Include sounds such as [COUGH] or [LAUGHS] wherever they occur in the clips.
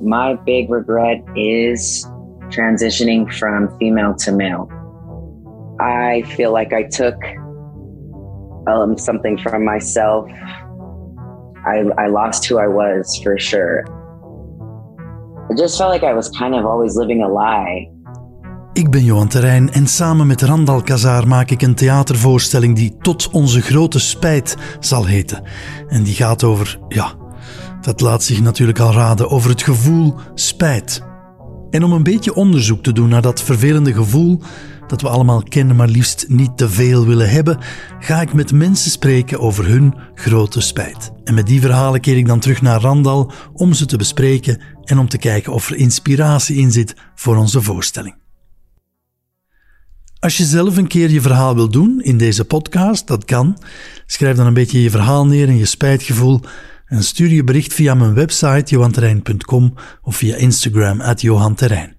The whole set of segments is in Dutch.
My big regret is transitioning from female to male. I feel like I took um, something from myself. I, I lost who I was for sure. It just felt like I was kind of always living a lie. Ik ben Johan Terrein en samen met Randal Kazaar maak ik een theatervoorstelling die Tot onze grote spijt zal heten. En die gaat over, ja, dat laat zich natuurlijk al raden, over het gevoel spijt. En om een beetje onderzoek te doen naar dat vervelende gevoel dat we allemaal kennen, maar liefst niet te veel willen hebben, ga ik met mensen spreken over hun grote spijt. En met die verhalen keer ik dan terug naar Randal om ze te bespreken en om te kijken of er inspiratie in zit voor onze voorstelling. Als je zelf een keer je verhaal wil doen in deze podcast, dat kan. Schrijf dan een beetje je verhaal neer en je spijtgevoel en stuur je bericht via mijn website johanterrein.com of via Instagram at johanterrein.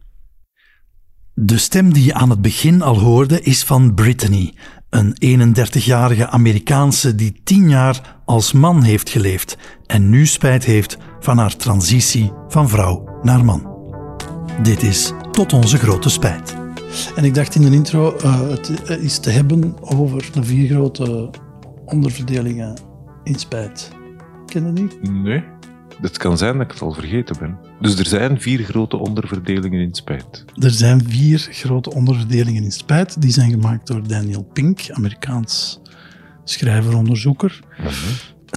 De stem die je aan het begin al hoorde is van Brittany, een 31-jarige Amerikaanse die 10 jaar als man heeft geleefd en nu spijt heeft van haar transitie van vrouw naar man. Dit is tot onze grote spijt. En ik dacht in de intro uh, het is te hebben over de vier grote onderverdelingen in spijt. Ken die? Nee. Het kan zijn dat ik het al vergeten ben. Dus er zijn vier grote onderverdelingen in spijt. Er zijn vier grote onderverdelingen in spijt. Die zijn gemaakt door Daniel Pink, Amerikaans schrijver-onderzoeker. Mhm.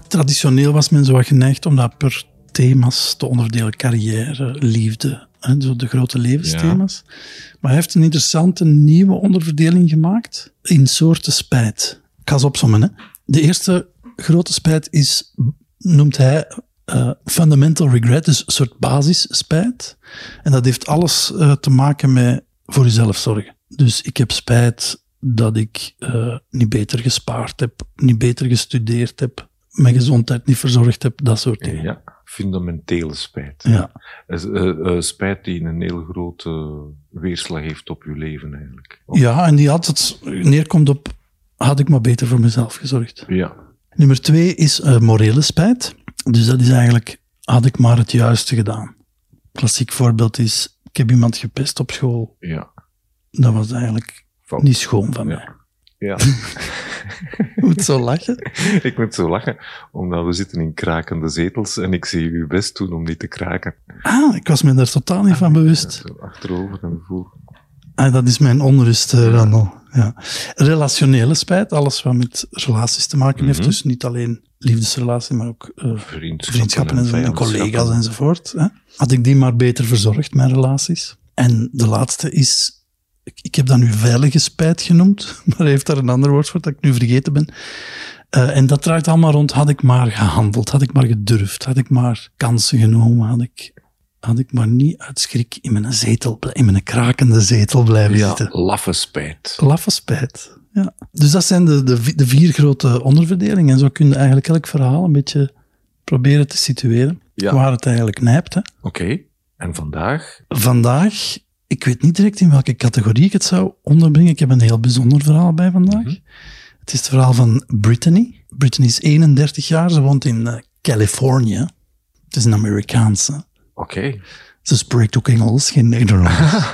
Traditioneel was men zo wat geneigd om dat per thema's te onderdelen. Carrière, liefde, hè, zo de grote levensthema's. Maar hij heeft een interessante nieuwe onderverdeling gemaakt in soorten spijt. Ik ga ze opzommen. Hè. De eerste grote spijt is, noemt hij uh, fundamental regret, dus een soort basisspijt. En dat heeft alles uh, te maken met voor jezelf zorgen. Dus ik heb spijt dat ik uh, niet beter gespaard heb, niet beter gestudeerd heb, mijn gezondheid niet verzorgd heb, dat soort dingen. Ja, fundamentele spijt. Ja. spijt die een heel grote weerslag heeft op je leven eigenlijk. Ja, en die altijd neerkomt op, had ik maar beter voor mezelf gezorgd. Ja. Nummer twee is morele spijt. Dus dat is eigenlijk, had ik maar het juiste gedaan. Klassiek voorbeeld is, ik heb iemand gepest op school. Ja. Dat was eigenlijk niet schoon van mij. Ja. [LAUGHS] [LAUGHS] moet zo lachen? Ik moet zo lachen, omdat we zitten in krakende zetels en ik zie u best doen om niet te kraken. Ah, ik was me daar totaal niet van bewust. Ja, achterover en voor. Ah, dat is mijn onrust, uh, Randall. Ja. Relationele spijt, alles wat met relaties te maken heeft. Mhm. Dus niet alleen liefdesrelatie, maar ook uh, vriendschappen, en, en, collega's enzovoort. Hè? Had ik die maar beter verzorgd, mijn relaties. En de laatste is, ik, ik heb dat nu veilige spijt genoemd, [LAUGHS] maar hij heeft daar een ander woord voor dat ik nu vergeten ben. Uh, en dat draait allemaal rond, had ik maar gehandeld, had ik maar gedurfd, had ik maar kansen genomen, had ik, had ik maar niet uit schrik in mijn zetel, in mijn krakende zetel blijven ja, zitten. laffe spijt. Laffe spijt. Ja. Dus dat zijn de, de, de, vier grote onderverdelingen. En zo kun je eigenlijk elk verhaal een beetje proberen te situeren. Waar het eigenlijk nijpt. Oké. En vandaag? Vandaag, ik weet niet direct in welke categorie ik het zou onderbrengen. Ik heb een heel bijzonder verhaal bij vandaag. Mhm. Het is het verhaal van Brittany. Brittany is 31 jaar. Ze woont in uh, Californië. Het is een Amerikaanse. Oké. Ze spreekt ook Engels, geen Nederlands.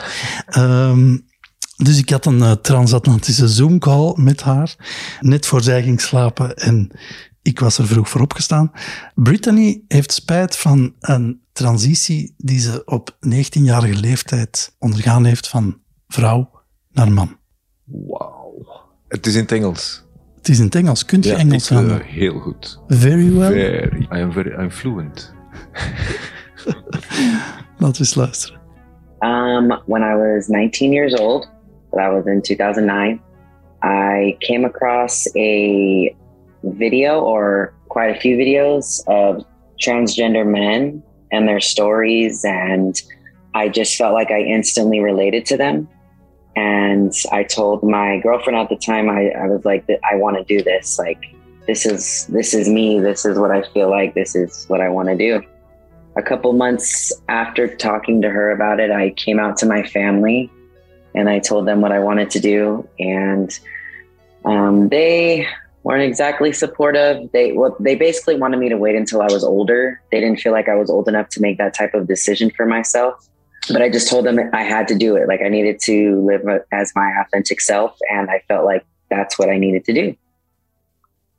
um, [LAUGHS] Dus ik had een uh, transatlantische Zoom-call met haar, net voor zij ging slapen en ik was er vroeg voor opgestaan. Brittany heeft spijt van een transitie die ze op 19-jarige leeftijd ondergaan heeft van vrouw naar man. Wauw. Het is in het Engels. Het is in het Engels. Kunt je ja, Engels aan? Uh, heel goed. Very well? Very. I am very, I'm fluent. [LAUGHS] [LAUGHS] Laten we eens luisteren. Um, when I was 19 years old, that was in 2009. I came across a video or quite a few videos of transgender men and their stories, and I just felt like I instantly related to them. And I told my girlfriend at the time, I, I was like, I want to do this. Like, this is this is me. This is what I feel like. This is what I want to do. A couple months after talking to her about it, I came out to my family and I told them what I wanted to do, and um, they weren't exactly supportive. They well, they basically wanted me to wait until I was older. They didn't feel like I was old enough to make that type of decision for myself. But I just told them I had to do it. Like I needed to live as my authentic self, and I felt like that's what I needed to do.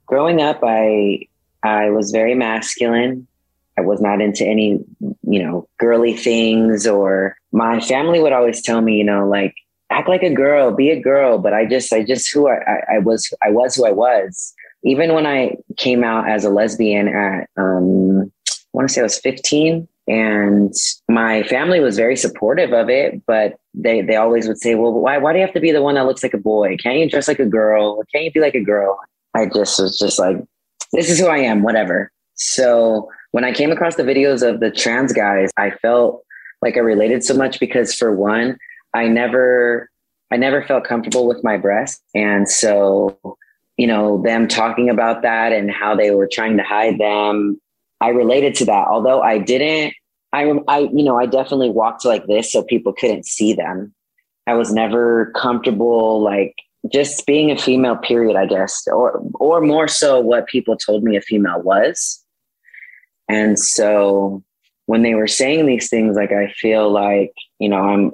Growing up, I I was very masculine. I was not into any, you know, girly things or my family would always tell me, you know, like act like a girl, be a girl. But I just, I just who I, I, I was, I was who I was. Even when I came out as a lesbian at, um, I want to say I was 15 and my family was very supportive of it, but they, they always would say, well, why, why do you have to be the one that looks like a boy? Can't you dress like a girl? Can't you be like a girl? I just was just like, this is who I am, whatever. So when I came across the videos of the trans guys, I felt like I related so much because for one, I never I never felt comfortable with my breasts. And so, you know, them talking about that and how they were trying to hide them, I related to that. Although I didn't I I you know, I definitely walked like this so people couldn't see them. I was never comfortable like just being a female period, I guess, or or more so what people told me a female was. And so when they were saying these things, like I feel like, you know, I'm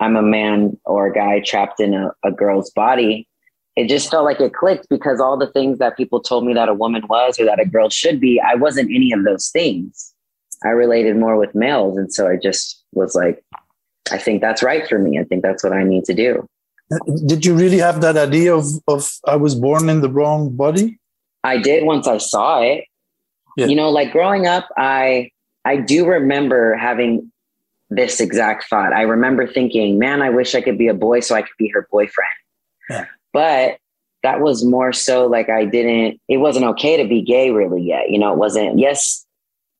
I'm a man or a guy trapped in a, a girl's body. It just felt like it clicked because all the things that people told me that a woman was or that a girl should be, I wasn't any of those things. I related more with males. And so I just was like, I think that's right for me. I think that's what I need to do. Did you really have that idea of, of I was born in the wrong body? I did once I saw it. Yeah. You know, like growing up, I I do remember having this exact thought. I remember thinking, man, I wish I could be a boy so I could be her boyfriend. Yeah. But that was more so like I didn't, it wasn't okay to be gay really yet. You know, it wasn't, yes,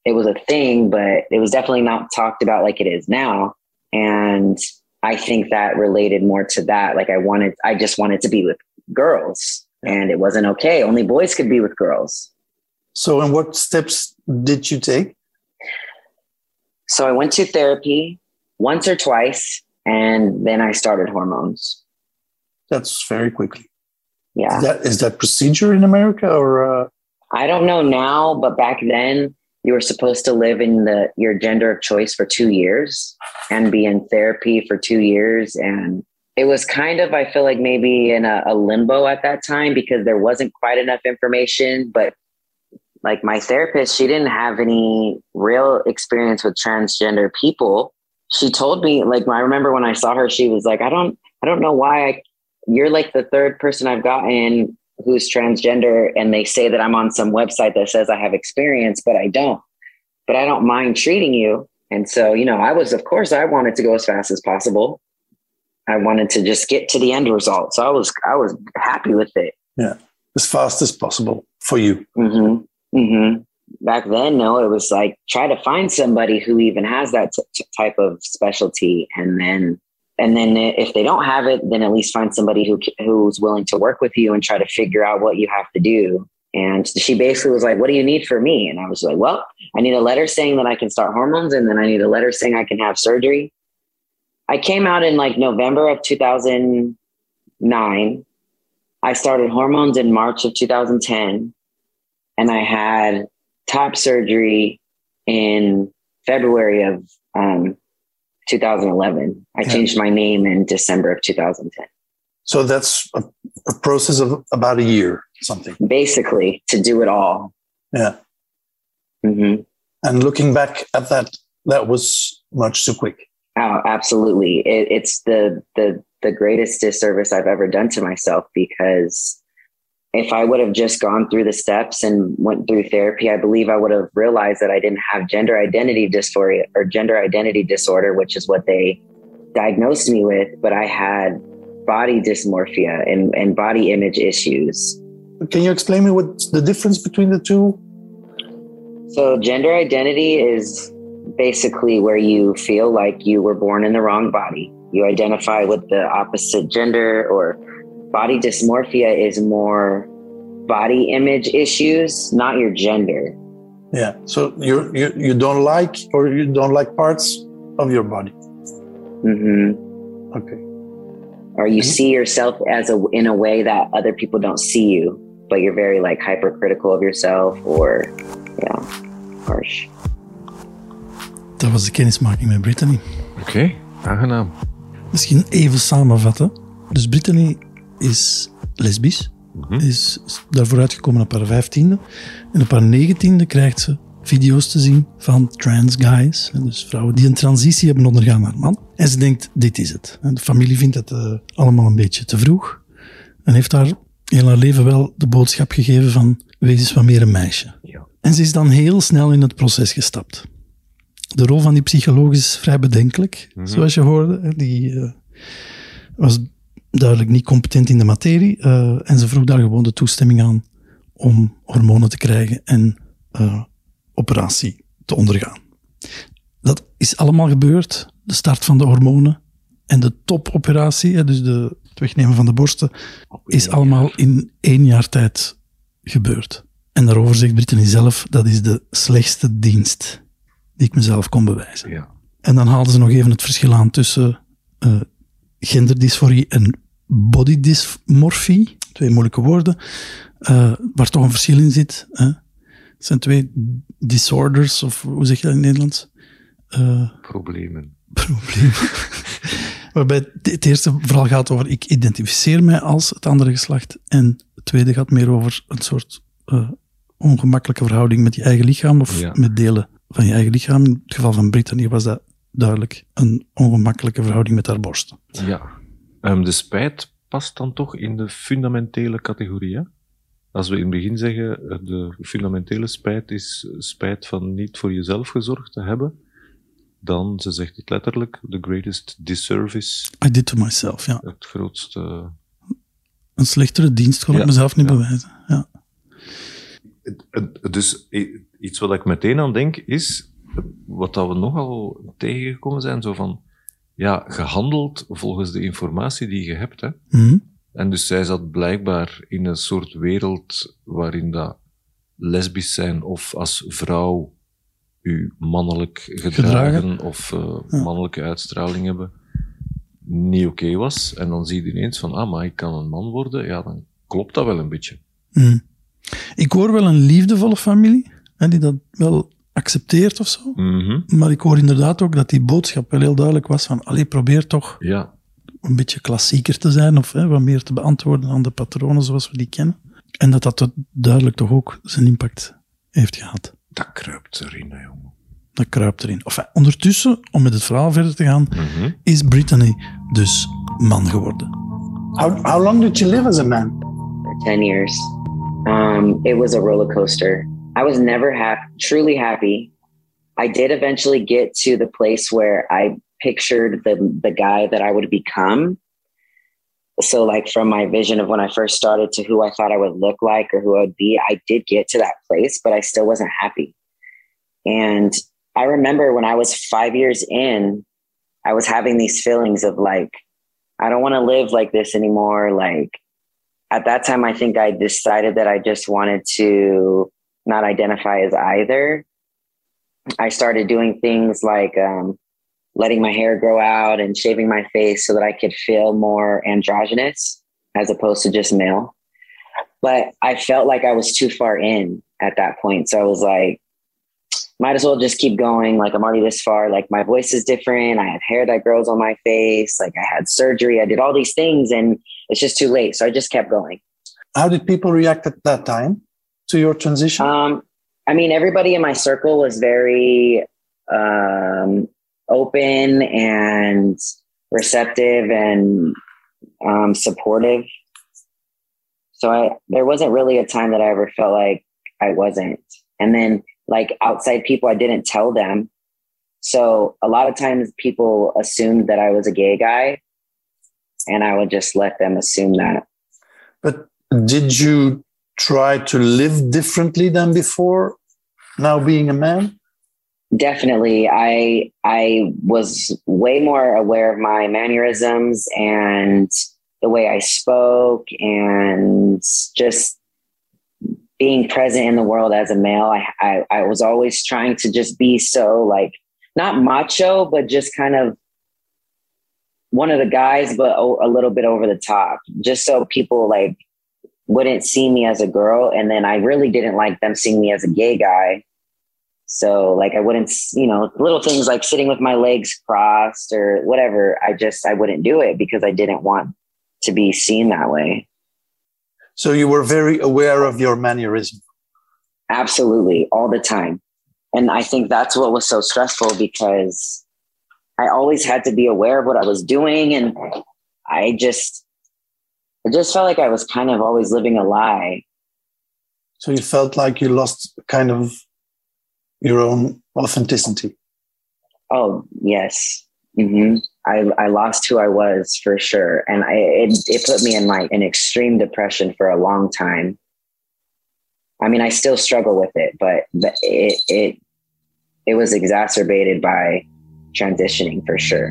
it was a thing, but it was definitely not talked about like it is now. And I think that related more to that. Like I wanted, I just wanted to be with girls and it wasn't okay. Only boys could be with girls. So, and what steps did you take? So, I went to therapy once or twice, and then I started hormones. That's very quickly. Yeah. Is that, is that procedure in America or? Uh... I don't know now, but back then you were supposed to live in the your gender of choice for two years and be in therapy for two years and it was kind of i feel like maybe in a, a, limbo at that time because there wasn't quite enough information but like my therapist, she didn't have any real experience with transgender people. She told me, like, I remember when I saw her, she was like, I don't, I don't know why I, you're like the third person I've gotten who's transgender. And they say that I'm on some website that says I have experience, but I don't, but I don't mind treating you. And so, you know, I was, of course, I wanted to go as fast as possible. I wanted to just get to the end result. So I was, I was happy with it. Yeah. As fast as possible for you. Mm-hmm. Mm-hmm. Back then, no, it was like try to find somebody who even has that t- type of specialty, and then and then if they don't have it, then at least find somebody who who's willing to work with you and try to figure out what you have to do. And she basically was like, "What do you need for me?" And I was like, "Well, I need a letter saying that I can start hormones, and then I need a letter saying I can have surgery." I came out in like November of 2009. I started hormones in March of 2010 and I had top surgery in February of um, 2011. I yeah. changed my name in December of 2010. So that's a, a, process of about a year, something. Basically, to do it all. Yeah. Mm-hmm. And looking back at that, that was much too quick. Oh, absolutely. It, it's the the the greatest disservice I've ever done to myself because if I would have just gone through the steps and went through therapy, I believe I would have realized that I didn't have gender identity dysphoria or gender identity disorder, which is what they diagnosed me with, but I had body dysmorphia and, and body image issues. Can you explain me what's the difference between the two? So, gender identity is basically where you feel like you were born in the wrong body. You identify with the opposite gender or body dysmorphia is more body image issues, not your gender. Yeah. So you you you don't like or you don't like parts of your body. Mm-hmm. Okay. Or you mm-hmm. see yourself as a in a way that other people don't see you. but you're very like hypercritical of yourself or yeah, harsh. Dat was de kennismaking met Brittany. Oké, aangenaam. Misschien even samenvatten. Dus Brittany is lesbisch. Is daarvoor uitgekomen op haar vijftiende. En op haar negentiende krijgt ze video's te zien van trans guys. Dus vrouwen die een transitie hebben ondergaan naar man. En ze denkt, dit is het. En de familie vindt het eh, allemaal een beetje te vroeg. En heeft haar heel haar leven wel de boodschap gegeven van, wees eens wat meer een meisje. Ja. En ze is dan heel snel in het proces gestapt. De rol van die psycholoog is vrij bedenkelijk, zoals je hoorde. Die eh, was duidelijk niet competent in de materie. eh, en ze vroeg daar gewoon de toestemming aan om hormonen te krijgen en eh, operatie te ondergaan. Dat is allemaal gebeurd. De start van de hormonen en de topoperatie, dus de, het wegnemen van de borsten, is allemaal in één jaar tijd gebeurd. En daarover zegt Brittany zelf, dat is de slechtste dienst die ik mezelf kon bewijzen. Ja. En dan haalden ze nog even het verschil aan tussen eh, genderdysforie en bodydysmorfie. Twee moeilijke woorden, eh, waar toch een verschil in zit. Hè? Het zijn twee disorders, of hoe zeg je dat in het Nederlands? Eh, Problemen. probleem. [LAUGHS] Waarbij het- eerste vooral gaat over ik identificeer mij als het andere geslacht. En het tweede gaat meer over een soort eh, ongemakkelijke verhouding met je eigen lichaam of Ja. met delen van je eigen lichaam. In het geval van Brittany was dat duidelijk een ongemakkelijke verhouding met haar borsten. Ja. Ehm, de spijt past dan toch in de fundamentele categorie, hè? Als we in het begin zeggen, eh, de fundamentele spijt is spijt van niet voor jezelf gezorgd te hebben, dan, ze zegt het letterlijk, the greatest disservice, I did to myself, ja. het grootste... Een slechtere dienst kon Ja, ik mezelf niet ja. bewijzen. Ja. Dus iets wat ik meteen aan denk is, wat dat we nogal tegengekomen zijn, zo van, ja, gehandeld volgens de informatie die je hebt, hè. Mhm. En dus zij zat blijkbaar in een soort wereld waarin dat lesbisch zijn of als vrouw u mannelijk gedragen, Gedragen. of eh, Ja. mannelijke uitstraling hebben niet oké was. En dan zie je ineens van, ah, maar ik kan een man worden. Ja, dan klopt dat wel een beetje. Mhm. Ik hoor wel een liefdevolle familie, hè, die dat wel accepteert of zo. Mhm. Maar ik hoor inderdaad ook dat die boodschap wel heel duidelijk was van, allee, probeer toch Ja, een beetje klassieker te zijn of hè, wat meer te beantwoorden aan de patronen zoals we die kennen. En dat dat duidelijk toch ook zijn impact heeft gehad. dat kruipt erin, hè, jongen. Dat kruipt erin. Enfin, ondertussen, om met het verhaal verder te gaan, Mhm. is Brittany dus man geworden. How, how long did you live as a man? for 10 years. Um, it was a roller coaster. I was never happy, truly happy. I did eventually get to the place where I pictured the, the guy that I would become. So, like from my vision of when I first started to who I thought I would look like or who I would be, I did get to that place, but I still wasn't happy. And I remember when I was five years in, I was having these feelings of like, I don't want to live like this anymore. Like, at that time, I think I decided that I just wanted to not identify as either. I started doing things like um, letting my hair grow out and shaving my face so that I could feel more androgynous as opposed to just male. But I felt like I was too far in at that point. So I was like, might as well just keep going. Like I'm already this far. Like my voice is different. I have hair that grows on my face. Like I had surgery. I did all these things and it's just too late. So I just kept going. How did people react at that time to your transition? Um, I mean, everybody in my circle was very um, open and receptive and um, supportive. So I, there wasn't really a time that I ever felt like I wasn't. And then, like outside people, I didn't tell them. So a lot of times, people assumed that I was a gay guy, and I would just let them assume that. but did you try to live differently than before, now being a man? definitely i i was way more aware of my mannerisms and the way i spoke and just being present in the world as a male i i, I was always trying to just be so like not macho but just kind of one of the guys but a little bit over the top just so people like wouldn't see me as a girl. And then I really didn't like them seeing me as a gay guy. So like I wouldn't, you know, little things like sitting with my legs crossed or whatever. I just, I wouldn't do it because I didn't want to be seen that way. So you were very aware of your mannerism. Absolutely. All the time. And I think that's what was so stressful because I always had to be aware of what I was doing. And I just, I just felt like I was kind of always living a lie. So you felt like you lost kind of your own authenticity. Oh, yes. hmm I, I lost who I was for sure. And I, it, it put me in like an extreme depression for a long time. I mean, I still struggle with it, but, but it, it, it was exacerbated by transitioning for sure.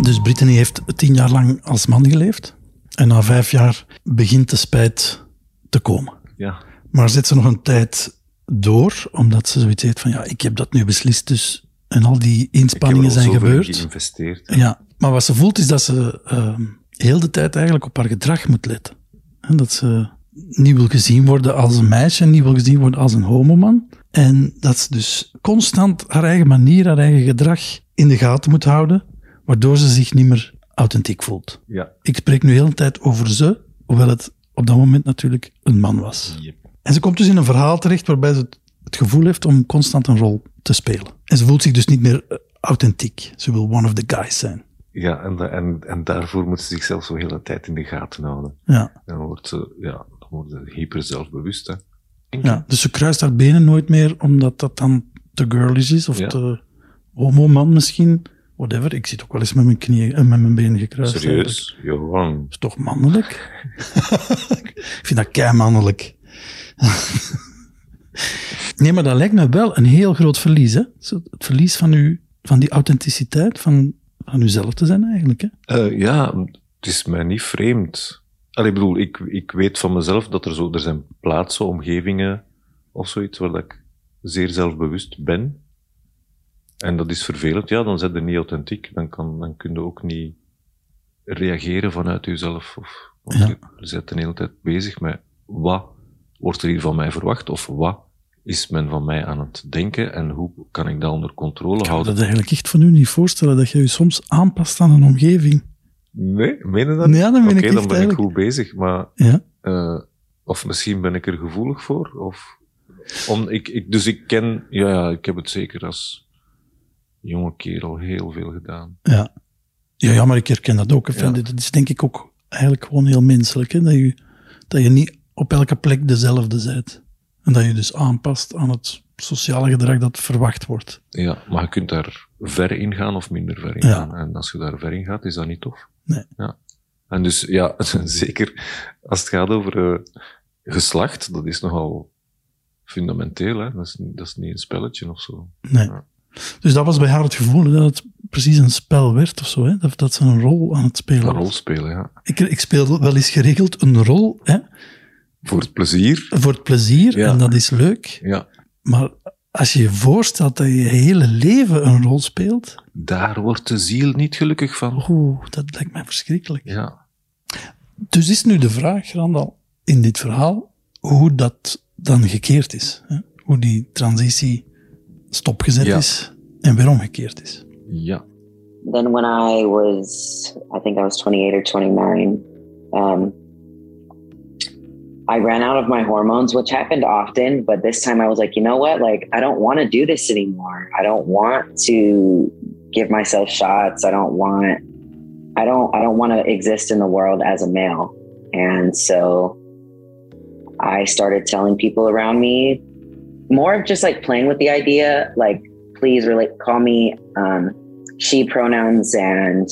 Dus Brittany heeft tien jaar lang als man geleefd. En na vijf jaar begint de spijt te komen. Ja. Maar zit ze nog een tijd door, omdat ze zoiets heeft van ja, ik heb dat nu beslist, dus en al die inspanningen ik heb er zijn gebeurd. geïnvesteerd. Ja, maar wat ze voelt is dat ze ehm, heel de tijd eigenlijk op haar gedrag moet letten. En dat ze niet wil gezien worden als een meisje, niet wil gezien worden als een homoman. En dat ze dus constant haar eigen manier, haar eigen gedrag in de gaten moet houden, waardoor ze zich niet meer authentiek voelt. Ja. Ik spreek nu heel de tijd over ze, hoewel het op dat moment natuurlijk een man was. Yep. En ze komt dus in een verhaal terecht waarbij ze het- gevoel heeft om constant een rol te spelen. En ze voelt zich dus niet meer eh, authentiek. Ze wil one of the guys zijn. Ja, en, en, en daarvoor moet ze zichzelf zo heel de tijd in de gaten houden. Ja, Dan wordt ze, ja, dan wordt ze hyper zelfbewust. Hè. Ja. Dus ze kruist haar benen nooit meer, omdat dat dan te girlish is of Ja. te homo-man misschien. Whatever. Ik zit ook wel eens met mijn knieën en met mijn benen gekruist. Serieus? Johan. Dat is toch mannelijk? [LAUGHS] ik vind dat kei mannelijk. [LAUGHS] nee, maar dat lijkt me wel een heel groot verlies. Hè? Het verlies van, u, van die authenticiteit, van, van uzelf te zijn eigenlijk. Hè? Eh, ja, het is mij niet vreemd. Allee, ik bedoel, ik, ik weet van mezelf dat er zo, er zijn plaatsen, omgevingen of zoiets waar dat ik zeer zelfbewust ben. En dat is vervelend. Ja, dan zit je niet authentiek. Dan, kan, dan kun je ook niet reageren vanuit jezelf. Of, of Ja. je bent de hele tijd bezig met wat wordt er hier van mij verwacht? Of wat is men van mij aan het denken? En hoe kan ik dat onder controle Ik kan houden? dat eigenlijk echt van u niet voorstellen, dat je je soms aanpast aan een omgeving. Nee, meen je dat? niet? Ja, dan ben Oké, ik dan ben ik goed bezig. Maar Ja? Eh, of misschien ben ik er gevoelig voor. Of, om, ik, ik, dus ik ken, ja, ja, ik heb het zeker als jonge kerel heel veel gedaan. Ja. Ja, ja, maar ik herken dat ook. Ja. Dat is denk ik ook eigenlijk gewoon heel menselijk. Hè? Dat, je, dat je niet op elke plek dezelfde bent. En dat je dus aanpast aan het sociale gedrag dat verwacht wordt. Ja, maar je kunt daar ver in gaan of minder ver in Ja. gaan. En als je daar ver in gaat, is dat niet tof. Nee. Ja. En dus, ja, [LAUGHS] zeker als het gaat over eh, geslacht, dat is nogal fundamenteel. Hè? Dat, is, dat is niet een spelletje of zo. Nee. Ja. Dus dat was bij haar het gevoel, dat het precies een spel werd of zo. Hè? Dat, dat ze een rol aan het spelen Een rol spelen, ja. Ik, ik speel wel eens geregeld een rol hè, Voor het plezier. voor het plezier Ja. en dat is leuk. Ja. Maar als je je voorstelt dat je je hele leven een rol speelt, Daar wordt de ziel niet gelukkig van. oeh, dat lijkt mij verschrikkelijk. Ja. Dus is nu de vraag, Randal, in dit verhaal, hoe dat dan gekeerd is. Hè? Hoe die transitie stopgezet Ja. is en weer omgekeerd is. Ja. then when I was, I think I was 28 or 29, um, I ran out of my hormones, which happened often. But this time I was like, you know what? Like, I don't want to do this anymore. I don't want to give myself shots. I don't want, I don't, I don't want to exist in the world as a male. And so I started telling people around me more of just like playing with the idea, like, please relate, call me, um, she pronouns and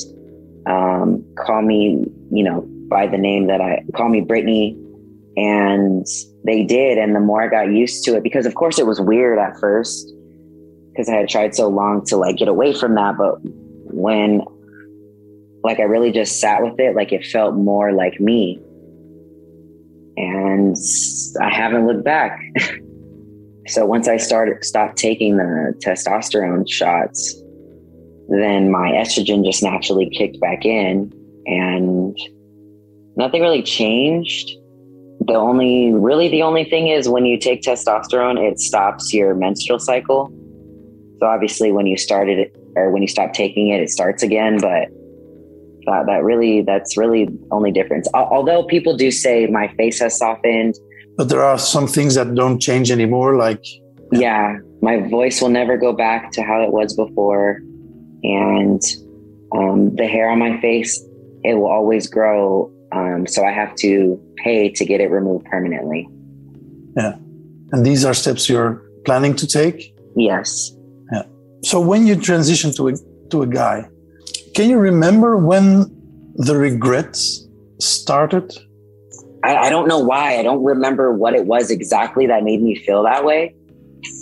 um, call me, you know, by the name that I call me Brittany. And they did. And the more I got used to it, because of course it was weird at first, because I had tried so long to like get away from that. But when like I really just sat with it, like it felt more like me. And I haven't looked back. [LAUGHS] so once I started stopped taking the testosterone shots, then my estrogen just naturally kicked back in and nothing really changed. The only, really, the only thing is when you take testosterone, it stops your menstrual cycle. So obviously, when you started it or when you stop taking it, it starts again. But that, that really, that's really only difference. Although people do say my face has softened, But there are some things that don't change anymore, like yeah, my voice will never go back to how it was before, and um, the hair on my face it will always grow. Um, so I have to pay to get it removed permanently. Yeah. And these are steps you're planning to take. Yes. Yeah. So when you transition to a to a guy, can you remember when the regrets started? I, I don't know why. I don't remember what it was exactly that made me feel that way,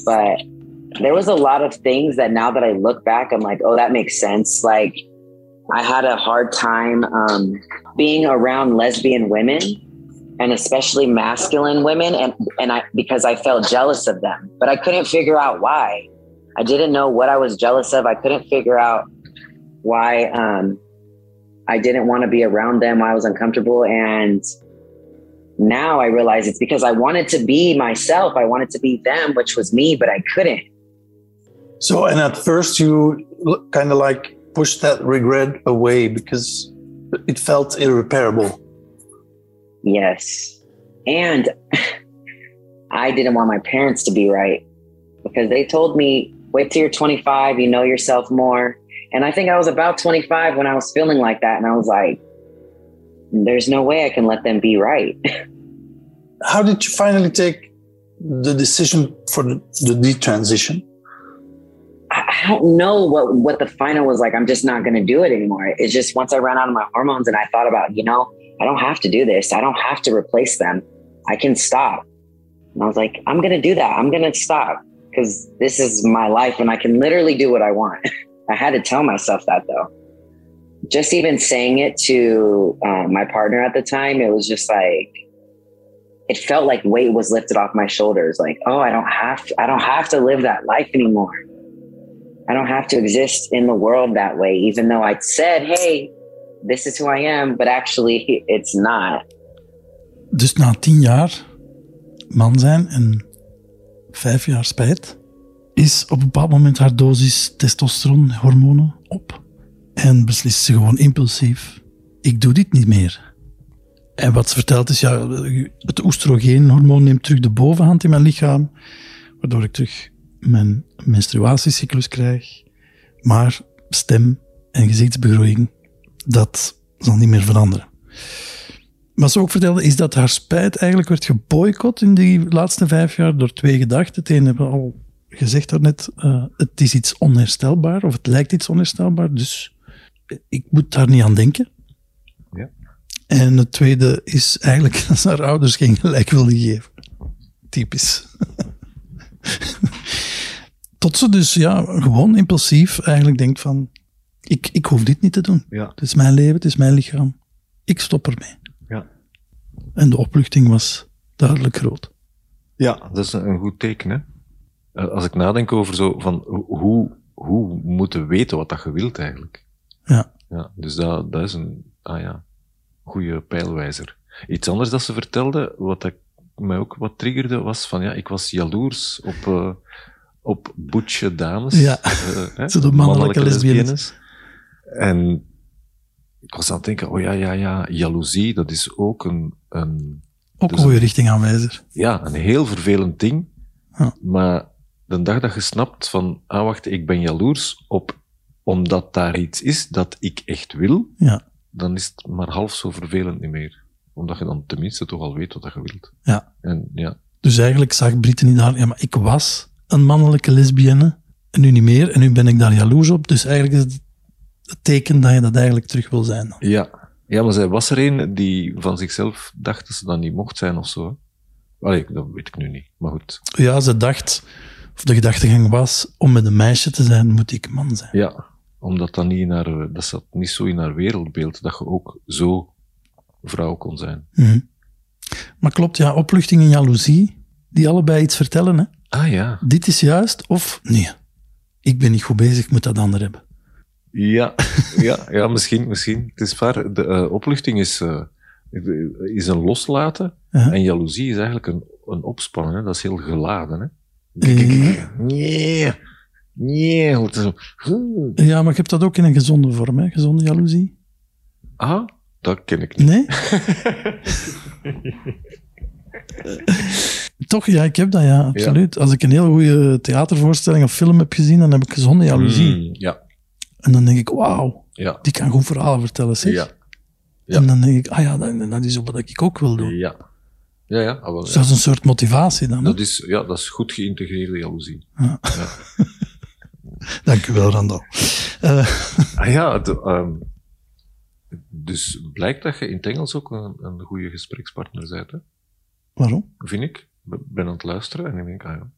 but there was a lot of things that now that I look back, I'm like, oh, that makes sense. Like, I had a hard time um, being around lesbian women and especially masculine women, and and I because I felt jealous of them, but I couldn't figure out why. I didn't know what I was jealous of. I couldn't figure out why um, I didn't want to be around them. Why I was uncomfortable, and now I realize it's because I wanted to be myself. I wanted to be them, which was me, but I couldn't. So, and at first you kind of like pushed that regret away because it felt irreparable. Yes. And [LAUGHS] I didn't want my parents to be right because they told me, wait till you're 25, you know yourself more. And I think I was about 25 when I was feeling like that. And I was like, there's no way I can let them be right. [LAUGHS] How did you finally take the decision for the, the detransition? I don't know what, what the final was like. I'm just not going to do it anymore. It's just once I ran out of my hormones and I thought about, you know, I don't have to do this. I don't have to replace them. I can stop. And I was like, I'm going to do that. I'm going to stop because this is my life and I can literally do what I want. [LAUGHS] I had to tell myself that though. Just even saying it to uh, my partner at the time, it was just like, it felt like weight was lifted off my shoulders. Like, oh, I don't have to, I don't have to live that life anymore. I don't have to exist in the world that way, even though I'd said, hey, this is who I am, but actually [LAUGHS] it's not. Dus na tien jaar man zijn en vijf jaar spijt, is op een bepaald moment haar dosis testosteronhormonen op. En beslist ze gewoon impulsief, ik doe dit niet meer. En wat ze vertelt is, ja, het oestrogeenhormoon neemt terug de bovenhand in mijn lichaam, waardoor ik terug mijn menstruatiecyclus krijg. Maar stem en gezichtsbegroeiing, dat zal niet meer veranderen. Wat ze ook vertelde, is dat haar spijt eigenlijk werd geboycott in die laatste vijf jaar door twee gedachten. Het ene hebben we al gezegd daarnet, uh, het is iets onherstelbaar, of het lijkt iets onherstelbaar, dus ik moet daar niet aan denken. En het tweede is eigenlijk [LAUGHS] dat ze haar ouders geen gelijk wilde geven. Typisch. [LAUGHS] Tot ze dus ja, gewoon impulsief eigenlijk denkt van, ik, ik hoef dit niet te doen. Ja. Het is mijn leven, het is mijn lichaam. Ik stop ermee. Ja. En de opluchting was duidelijk groot. Ja, dat is een goed teken. Hè? Eh, Als ik nadenk over zo van hoe, hoe moeten weten wat dat je wilt eigenlijk. Ja. Ja, dus dat, dat is een ah ja, goede pijlwijzer. Iets anders dat ze vertelde, wat ik, mij ook wat triggerde, was van ja, ik was jaloers op, eh, op boetje dames. Ja, eh, hè, [LAUGHS] zo de mannelijke lesbiennes. En ik was aan het denken, oh ja, ja, ja, jaloezie, dat is ook een, een Ook Dus- een goede richtingaanwijzer. ja, een heel vervelend ding. Ja. Maar de dag dat je snapt van, ah wacht, ik ben jaloers op, omdat daar iets is dat ik echt wil, Ja, dan is het maar half zo vervelend niet meer. Omdat je dan tenminste toch al weet wat dat je wilt. ja. En ja, Dus eigenlijk zag Brittany daar, ja, maar ik was een mannelijke lesbienne en nu niet meer. En nu ben ik daar jaloers op. Dus eigenlijk is het het teken dat je dat eigenlijk terug wil zijn. dan. ja. Ja, maar zij was er een die van zichzelf dacht dat ze dan niet mocht zijn of zo. Allee, dat weet ik nu niet. Maar goed. Ja, ze dacht, of de gedachtegang was, om met een meisje te zijn, moet ik man zijn. Ja, omdat dat niet in haar, dat zat niet zo in haar wereldbeeld, dat je ook zo vrouw kon zijn. Mhm. Maar klopt, ja, opluchting en jaloezie, die allebei iets vertellen. Hè? Ah ja. Dit is juist, of nee, ik ben niet goed bezig, ik moet dat ander hebben. Ja, [LAUGHS] ja, ja misschien, misschien. Het is waar. De eh, opluchting is, eh, is een loslaten. En jaloezie is eigenlijk een, een opspannen. Hè? Dat is heel geladen. Hè? Eh, Nee, nee. is zo. Ja, maar je hebt dat ook in een gezonde vorm, hè? Gezonde jaloezie. Ah, dat ken ik niet. Nee? [LAUGHS] Toch, ja, ik heb dat, ja, absoluut. Als ik een heel goede theatervoorstelling of film heb gezien, dan heb ik gezonde jaloezie. Mm, ja, En dan denk ik, wauw, ja, die kan goed verhalen vertellen, zeg. ja, ja. En dan denk ik, ah ja, dat, dat is wat ik ook wil doen. ja. Ja, ja, ah, wel, Dus ja. dat is een soort motivatie dan. hè? Dat is, ja, dat is goed geïntegreerde jaloezie. Dank [LAUGHS] [LAUGHS] u wel, Randal. Eh, [LAUGHS] Ah ja, de, ehm, dus blijkt dat je in het Engels ook een, een goede gesprekspartner bent, hè? waarom? vind ik. Ik ben aan het luisteren en ik denk, ah ja,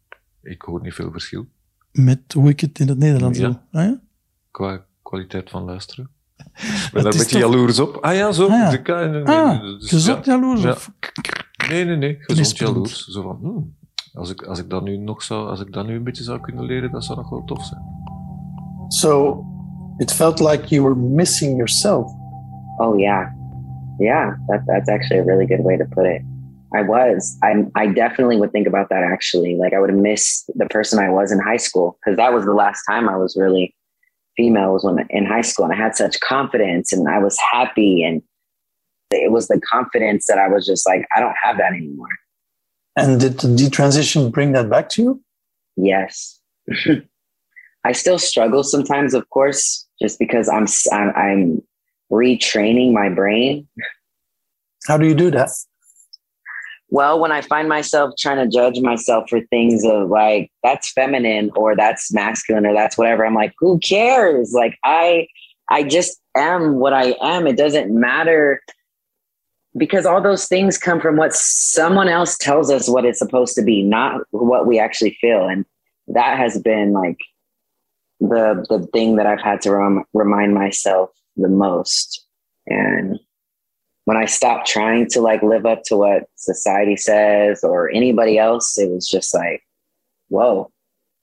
ik hoor niet veel verschil Met hoe ik het in het Nederlands Ja. doe. Ah, ja? qua kwaliteit van luisteren. [LAUGHS] Ik ben daar een beetje toch- jaloers op. Ah ja, zo. Ah ja. de Ah, dus, gezond ja. jaloers? Ja. Of? Nee, nee, nee, gezond jaloers. Zo van, hmm, als, ik, als ik dat nu nog zou, als ik dat nu een beetje zou kunnen leren, dat zou nog wel tof zijn. So it felt like you were missing yourself. Oh yeah, yeah. That that's actually a really good way to put it. I was. I I definitely would think about that. Actually, like I would have missed the person I was in high school because that was the last time I was really female was when in high school, and I had such confidence and I was happy, and it was the confidence that I was just like I don't have that anymore. And did the transition bring that back to you? Yes. [LAUGHS] I still struggle sometimes, of course, just because I'm I'm, I'm retraining my brain How do you do that? Well, when I find myself trying to judge myself for things of like that's feminine or that's masculine or that's whatever, I'm like, who cares? Like I I just am what I am. It doesn't matter because all those things come from what someone else tells us what it's supposed to be, not what we actually feel. And that has been like the the thing that I've had to rem- remind myself the most. And when I stopped trying to like live up to what society says or anybody else, it was just like, whoa,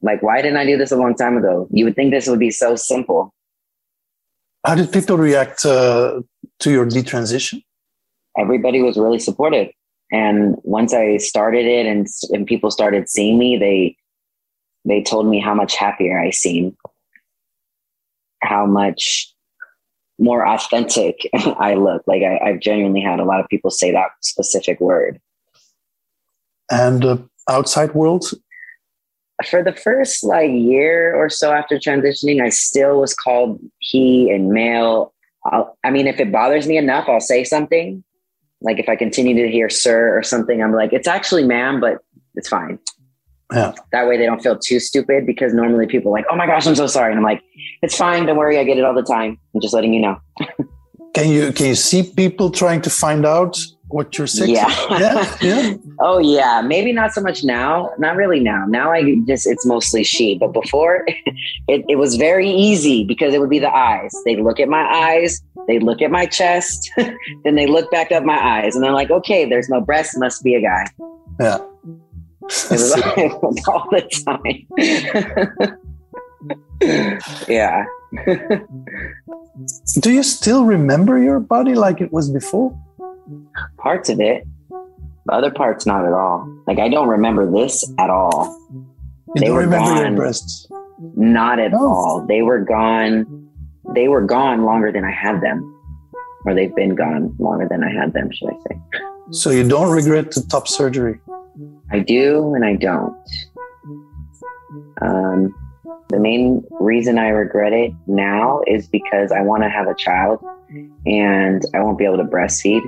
like, why didn't I do this a long time ago? You would think this would be so simple. How did people react uh, to your detransition? Everybody was really supportive. And once I started it and, and people started seeing me, they, they told me how much happier I seem, how much more authentic [LAUGHS] I look. Like I, I've genuinely had a lot of people say that specific word. And the outside world? for the first like year or so after transitioning, I still was called he and male. I'll, I mean, if it bothers me enough, I'll say something. Like if I continue to hear sir or something, I'm like, it's actually ma'am, but it's fine. Yeah. That way they don't feel too stupid because normally people are like, oh my gosh, I'm so sorry. And I'm like, it's fine. Don't worry. I get it all the time. I'm just letting you know. [LAUGHS] Can you can you see people trying to find out what your sex Yeah. Yeah. Yeah. [LAUGHS] Oh yeah, maybe not so much now. Not really now. Now I just it's mostly she. But before, [LAUGHS] it, it was very easy because it would be the eyes. They look at my eyes, they look at my chest, [LAUGHS] then they look back at my eyes, and they're like, okay, there's no breast, must be a guy. Yeah. It was, it all the time. yeah. Do you still remember your body like it was before? Parts of it. The other parts not at all. Like I don't remember this at all. You They don't were remember your gone. breasts. Not at No. all. They were gone. They were gone longer than I had them, or they've been gone longer than I had them, should I say? So you don't regret the top surgery. I do and I don't. Um, the main reason I regret it now is because I want to have a child and I won't be able to breastfeed.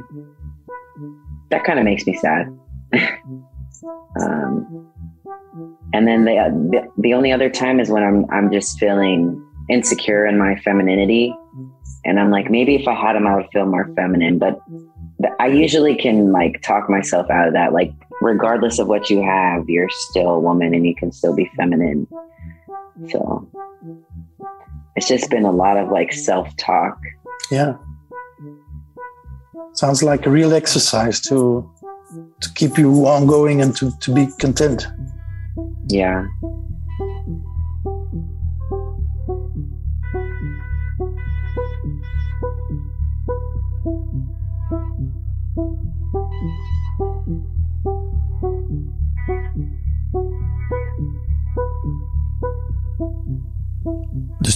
That kind of makes me sad. [LAUGHS] um, and then the, the only other time is when I'm I'm just feeling insecure in my femininity, and I'm like maybe if I had him I would feel more feminine, but I usually can like talk myself out of that. Like regardless of what you have, you're still a woman and you can still be feminine. So it's just been a lot of like self talk. Yeah. Sounds like a real exercise to to keep you ongoing and to, to be content. Yeah.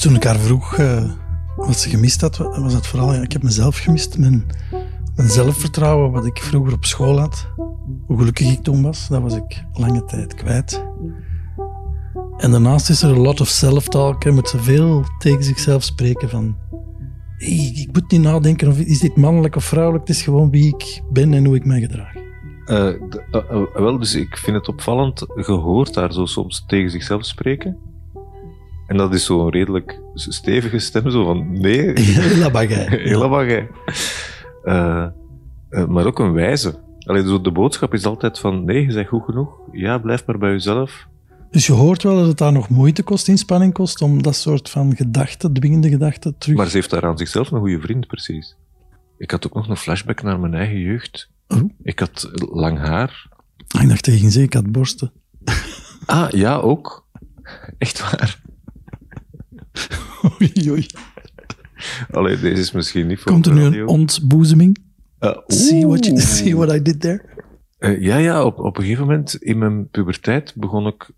Toen ik haar vroeg uh, wat ze gemist had, was het vooral, ik heb mezelf gemist. Mijn, mijn zelfvertrouwen, wat ik vroeger op school had. Hoe gelukkig ik toen was, dat was ik lange tijd kwijt. En daarnaast is er een lot of self-talk. met zoveel tegen zichzelf spreken van... Ik moet niet nadenken of is dit mannelijk of vrouwelijk. Het is gewoon wie ik ben en hoe ik mij gedraag. Uh, wel, dus ik vind het opvallend. gehoord daar zo soms tegen zichzelf spreken. En dat is zo'n redelijk stevige stem, zo van nee. Bagay. Hele bagay. Uh, maar ook een wijze. Alleen zo de boodschap is altijd van nee, je zegt goed genoeg. Ja, blijf maar bij jezelf. Dus je hoort wel dat het daar nog moeite kost, inspanning kost, om dat soort van gedachten, dwingende gedachten terug... Maar ze heeft daar aan zichzelf een goede vriend, precies. Ik had ook nog een flashback naar mijn eigen jeugd. Oh. Ik had lang haar. Ah, ik dacht tegen ze, ik had borsten. Ah, ja, ook. Echt waar. Oei, oei. Allee, deze is misschien niet voor Komt er nu een ontboezeming? Uh, see, what you, see what I did there? Uh, ja, ja, op, op een gegeven moment in mijn puberteit begon ik,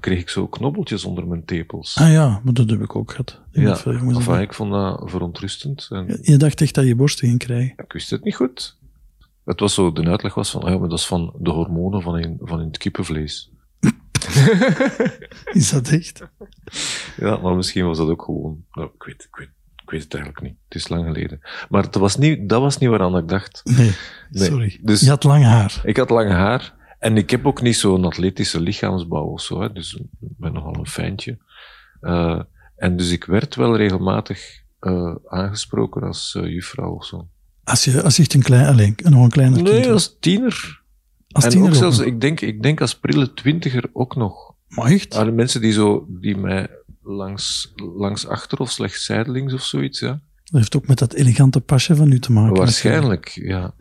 kreeg ik zo knobbeltjes onder mijn tepels. Ah ja, maar dat heb ik ook gehad. Ik ja, enfin, ik vond dat verontrustend. En je dacht echt dat je borsten ging krijgen? Ik wist het niet goed. Het was zo, de uitleg was van, ah ja, maar dat is van de hormonen van in, van in het kippenvlees. [LAUGHS] is dat echt? Ja, maar misschien was dat ook gewoon, nou, ik, weet, ik, weet, ik weet het eigenlijk niet. Het is lang geleden. Maar dat was niet, dat was niet waaraan ik dacht. Nee, sorry. Dus, je had lang haar. Ik had lang haar. En ik heb ook niet zo'n atletische lichaamsbouw of zo. Hè. Dus ik ben nogal een fijntje. Uh, en dus ik werd wel regelmatig uh, aangesproken als uh, juffrouw of zo. Als je, als je een klein, alleen, nog een kleiner Nee, als tiener. Als en ook zelfs, ik denk, ik denk als prille twintiger ook nog. Maar echt? Are mensen die, zo, die mij langs, langs achter of slechts zijdelings of zoiets, ja. Dat heeft ook met dat elegante pasje van u te maken. Waarschijnlijk, ja.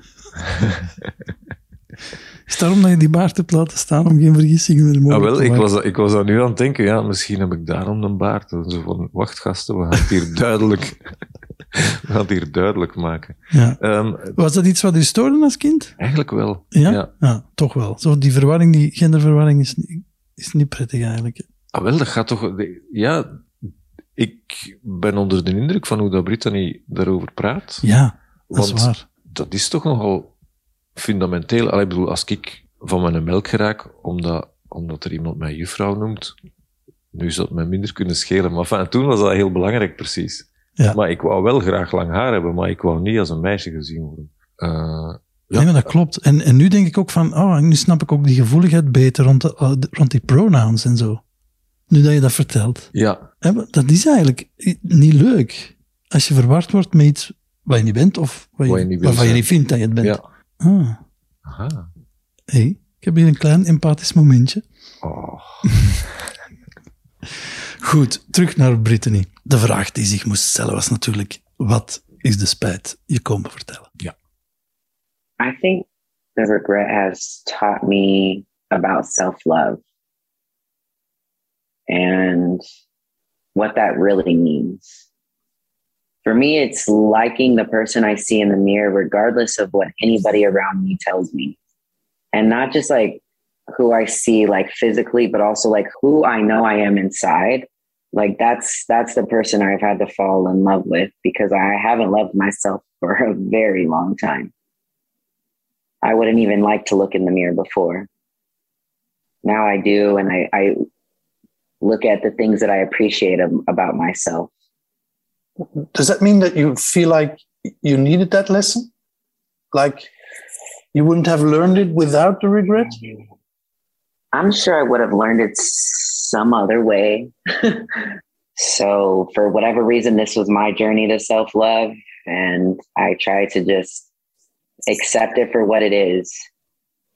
Is daarom dat je die baard hebt laten staan om geen vergissingen meer mogelijk ah, wel, ik was, ik was aan nu aan het denken, ja, misschien heb ik daarom een baard. Zo van, wacht gasten, we gaan het hier [LAUGHS] duidelijk, [LAUGHS] het hier duidelijk maken. Ja. Um, was dat iets wat u stoorde als kind? Eigenlijk wel. Ja? ja? toch wel. Zo die verwarring, die genderverwarring is, is niet prettig eigenlijk. Ah, wel, dat gaat toch... Ja, ik ben onder de indruk van hoe dat Brittany daarover praat. Ja, dat is waar. Dat is toch nogal fundamenteel. Allee, ik bedoel, als ik van mijn melk geraak, omdat, omdat er iemand mij juffrouw noemt, nu zou het mij minder kunnen schelen. Maar enfin, toen was dat heel belangrijk, precies. Ja. Maar ik wou wel graag lang haar hebben, maar ik wou niet als een meisje gezien worden. Uh, ja. Nee, maar dat klopt. En, en nu denk ik ook van, oh, nu snap ik ook die gevoeligheid beter rond, de, uh, rond die pronouns en zo. Nu dat je dat vertelt. Ja. Dat is eigenlijk niet leuk. Als je verward wordt met iets wat je niet bent of wat je, je waarvan je niet vindt dat je het bent. Ja. Ah. Aha. hey, ik heb hier een klein empathisch momentje. Oh. [LAUGHS] Goed, terug naar Brittany. De vraag die zich moest stellen was natuurlijk, wat is de spijt je komen vertellen? Ja. I think the regret has taught me about self-love and what that really means. For me, it's liking the person I see in the mirror, regardless of what anybody around me tells me. And not just like who I see like physically, but also like who I know I am inside. Like that's that's the person I've had to fall in love with because I haven't loved myself for a very long time. I wouldn't even like to look in the mirror before. Now I do, and I, I look at the things that I appreciate about myself. Does that mean that you feel like you needed that lesson? Like you wouldn't have learned it without the regret? Mm-hmm. I'm sure I would have learned it some other way. [LAUGHS] so, for whatever reason, this was my journey to self love, and I try to just accept it for what it is.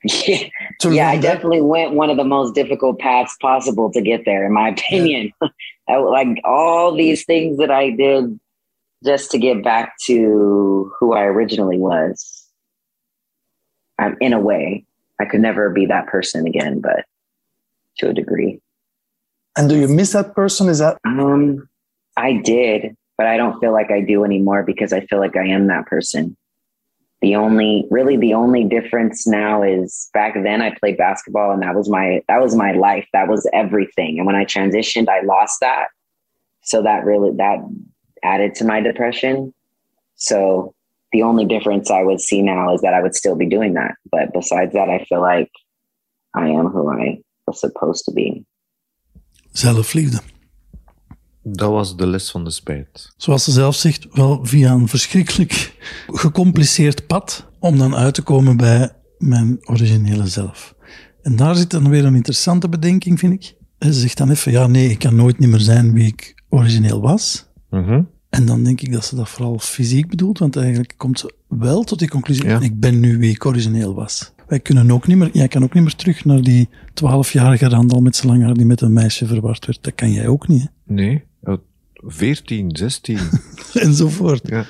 [LAUGHS] yeah, yeah I definitely went one of the most difficult paths possible to get there, in my opinion. [LAUGHS] Yeah. like all these things that I did just to get back to who I originally was. I'm in a way. I could never be that person again, but to a degree. And do you miss that person? Is that um I did, but I don't feel like I do anymore because I feel like I am that person. The only, really, the only difference now is back then I played basketball and that was my, that was my life. That was everything. And when I transitioned, I lost that. so that really that added to my depression. So the only difference I would see now is that I would still be doing that. But besides that, I feel like I am who I was supposed to be. Zelfliefde. Dat was de les van de spijt. Zoals ze zelf zegt, wel via een verschrikkelijk gecompliceerd pad om dan uit te komen bij mijn originele zelf. En daar zit dan weer een interessante bedenking, vind ik. Ze zegt dan even, ja nee, ik kan nooit niet meer zijn wie ik origineel was. Mhm. En dan denk ik dat ze dat vooral fysiek bedoelt, want eigenlijk komt ze wel tot die conclusie, Ja. ik ben nu wie ik origineel was. Wij kunnen ook niet meer, jij kan ook niet meer terug naar die twaalfjarige Randal met zijn lang haar die met een meisje verward werd. Dat kan jij ook niet, Nee, eh, 14, 16. hè? enzovoort. ja.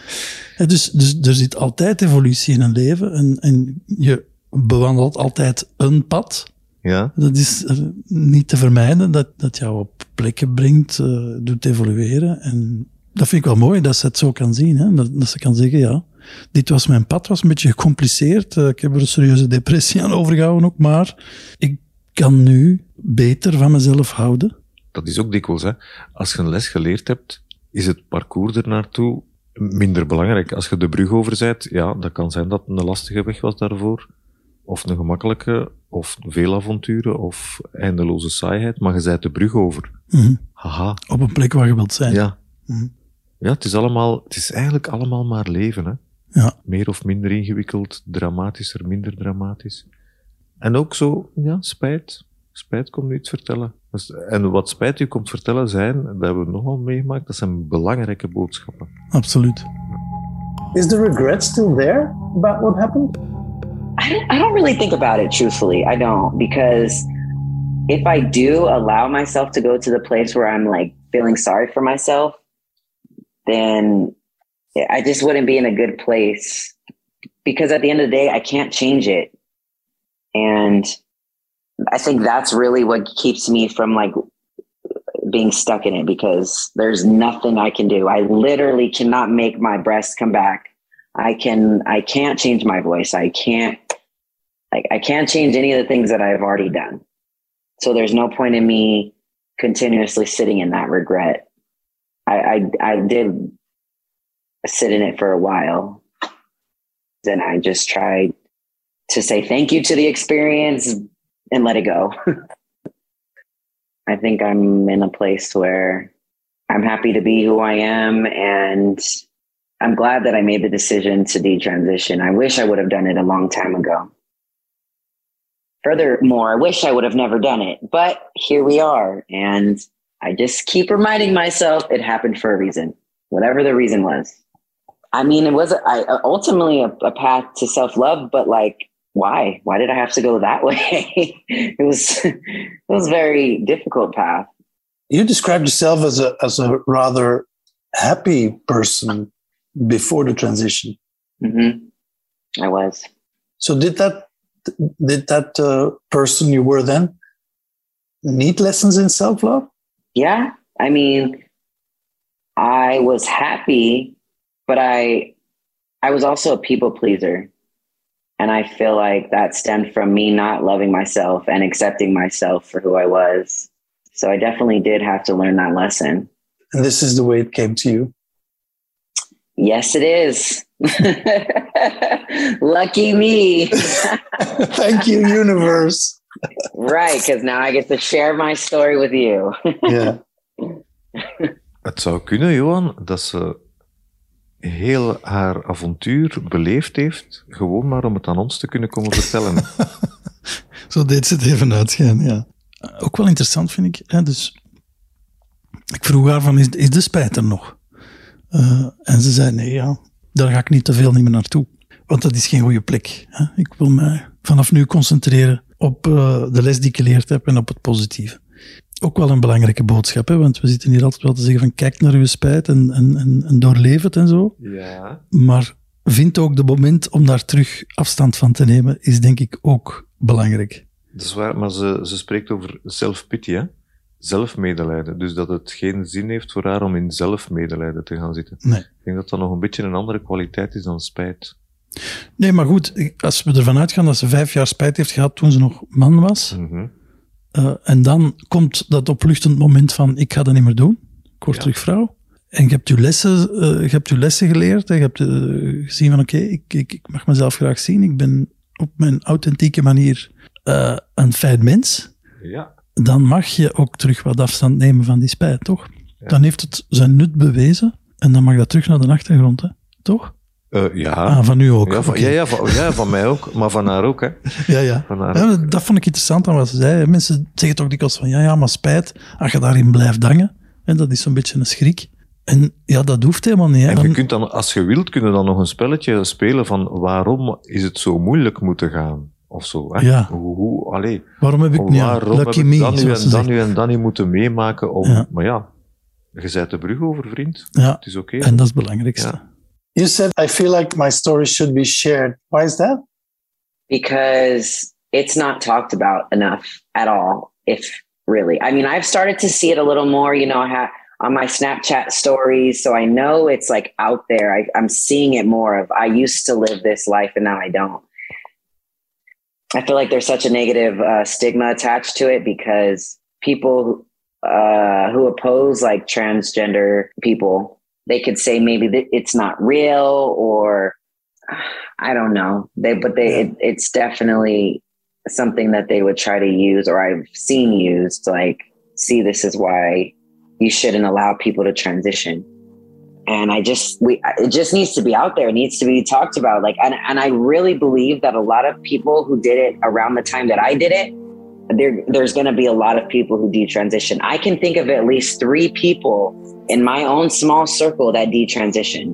Ja, dus, dus er zit altijd evolutie in een leven en, en je bewandelt altijd een pad. ja, Dat is niet te vermijden, dat, dat jou op plekken brengt, eh, doet evolueren. En dat vind ik wel mooi, dat ze het zo kan zien. Hè? Dat, dat ze kan zeggen, ja, dit was mijn pad, was een beetje gecompliceerd. Eh, ik heb er een serieuze depressie aan overgehouden ook, maar ik kan nu beter van mezelf houden. dat is ook dikwijls. Hè. Als je een les geleerd hebt, is het parcours er naartoe minder belangrijk. Als je de brug over bent, ja, dat kan zijn dat het een lastige weg was daarvoor. Of een gemakkelijke, of veel avonturen, of eindeloze saaiheid. Maar je bent de brug over. Mhm. Haha, Op een plek waar je wilt zijn. ja. Mhm. Ja, het is allemaal, het is eigenlijk allemaal maar leven, hè. Ja. Meer of minder ingewikkeld, dramatischer, minder dramatisch. En ook zo, ja, spijt. Spijt komt nu iets vertellen. Dus- En wat spijt u komt vertellen zijn, dat hebben we nogal meegemaakt, dat zijn belangrijke boodschappen. Absoluut. Is the regret still there about what happened? I don't, I don't really think about it truthfully. I don't because if I do allow myself to go to the place where I'm like feeling sorry for myself, then I just wouldn't be in a good place because at the end of the day, I can't change it. And I think that's really what keeps me from like being stuck in it because there's nothing I can do. I literally cannot make my breasts come back. I can I can't change my voice. I can't like I can't change any of the things that I've already done. So there's no point in me continuously sitting in that regret. I I, I did sit in it for a while. Then I just tried to say thank you to the experience and let it go. [LAUGHS] I think I'm in a place where I'm happy to be who I am and I'm glad that I made the decision to detransition. I wish I would have done it a long time ago. Furthermore, I wish I would have never done it, but here we are. And I just keep reminding myself it happened for a reason, whatever the reason was. I mean, it was I, ultimately a, a path to self love, but like, why? Why did I have to go that [LAUGHS] way? it was, it was a very difficult path. You described yourself as a as a rather happy person before the transition. hmm I was. So did that did that uh, person you were then need lessons in self love? Yeah. I mean, I was happy, but I I was also a people pleaser. And I feel like that stemmed from me not loving myself and accepting myself for who I was. So I definitely did have to learn that lesson. And this is the way it came to you. Yes, it is. [LAUGHS] Lucky me. [LAUGHS] Thank you, universe. Right, because now I get to share my story with you. [LAUGHS] Yeah. Het zou kunnen, Johan, dat ze heel haar avontuur beleefd heeft, gewoon maar om het aan ons te kunnen komen vertellen. [LAUGHS] Zo deed ze het even uitschijnen, ja. Ook wel interessant vind ik. Hè? Dus, ik vroeg haar van, is, is de spijt er nog? Eh, en ze zei, nee, ja, daar ga ik niet te veel niet meer naartoe. Want dat is geen goede plek. Hè? Ik wil mij vanaf nu concentreren op eh, de les die ik geleerd heb en op het positieve. Ook wel een belangrijke boodschap, hè? want we zitten hier altijd wel te zeggen van kijk naar uw spijt en, en, en, en doorleef het en zo. Ja. Maar vind ook de moment om daar terug afstand van te nemen, is denk ik ook belangrijk. Dat is waar, maar ze, ze spreekt over self-pity, hè? zelfmedelijden. Dus dat het geen zin heeft voor haar om in zelfmedelijden te gaan zitten. Nee. Ik denk dat dat nog een beetje een andere kwaliteit is dan spijt. Nee, maar goed, als we ervan uitgaan dat ze vijf jaar spijt heeft gehad toen ze nog man was, Mhm. eh, en dan komt dat opluchtend moment van ik ga dat niet meer doen, ik word Ja. terug vrouw. En je hebt je lessen, eh, je hebt je lessen geleerd. En je hebt eh, gezien van oké, ik, ik, ik mag mezelf graag zien. Ik ben op mijn authentieke manier een fijn mens. Ja. Dan mag je ook terug wat afstand nemen van die spijt, toch? Ja. Dan heeft het zijn nut bewezen. En dan mag dat terug naar de achtergrond, hè? toch? Eh, ja. Ah, van u ook. ja, van, ja, ja, van, ja, van mij ook, maar van haar ook. Hè. [LAUGHS] ja, ja. Ja, dat vond ik interessant aan wat ze zei. Mensen zeggen toch dikwijls van, ja, ja, maar spijt, als je daarin blijft hangen. En dat is zo'n beetje een schrik. En ja, dat hoeft helemaal niet. Hè. En je Dan- kunt dan, als je wilt, kun je dan nog een spelletje spelen van waarom is het zo moeilijk moeten gaan? Of zo. Hè? Ja. Hoe, hoe, allee, waarom heb ik niet waarom heb ik dat nu en zegt. nu en niet moeten meemaken? Om, Ja. Maar ja, je zet de brug over, vriend. Ja, Het is oké. en dat is het belangrijkste. You said, I feel like my story should be shared. Why is that? because it's not talked about enough at all if really i mean i've started to see it a little more you know I ha- on my snapchat stories so i know it's like out there I, i'm seeing it more of i used to live this life and now i don't i feel like there's such a negative uh, stigma attached to it because people uh, who oppose like transgender people they could say maybe that it's not real or I don't know. They, but they, it, it's definitely something that they would try to use, or I've seen used. Like, see, this is why you shouldn't allow people to transition. And I just, we, it just needs to be out there. It needs to be talked about. Like, and, and I really believe that a lot of people who did it around the time that I did it, there, there's going to be a lot of people who detransition. I can think of at least three people in my own small circle that detransition.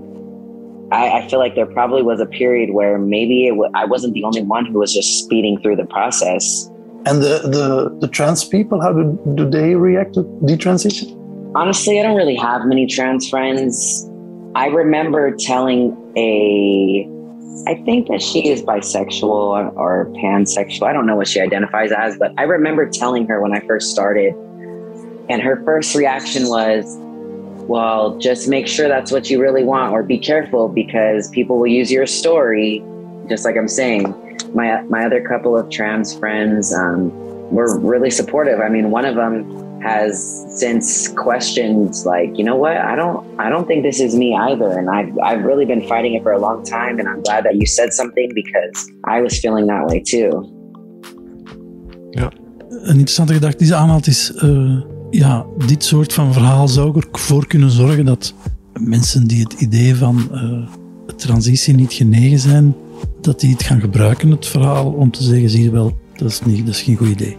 I, I feel like there probably was a period where maybe it w- I wasn't the only one who was just speeding through the process. And the, the, the trans people, how do, do they react to detransition? Honestly, I don't really have many trans friends. I remember telling a, I think that she is bisexual or, pansexual. I don't know what she identifies as, but I remember telling her when I first started, and her first reaction was, well, just make sure that's what you really want, or be careful because people will use your story. Just like I'm saying, my my other couple of trans friends um, were really supportive. I mean, one of them has since questioned, like, you know what? I don't I don't think this is me either, and I've I've really been fighting it for a long time, and I'm glad that you said something because I was feeling that way too. Een interessante gedachte die ze aanhaalt is... eh, ja, dit soort van verhaal zou ervoor kunnen zorgen dat mensen die het idee van eh, transitie niet genegen zijn, dat die het gaan gebruiken, het verhaal, om te zeggen, zie je wel, dat is, niet, dat is geen goed idee.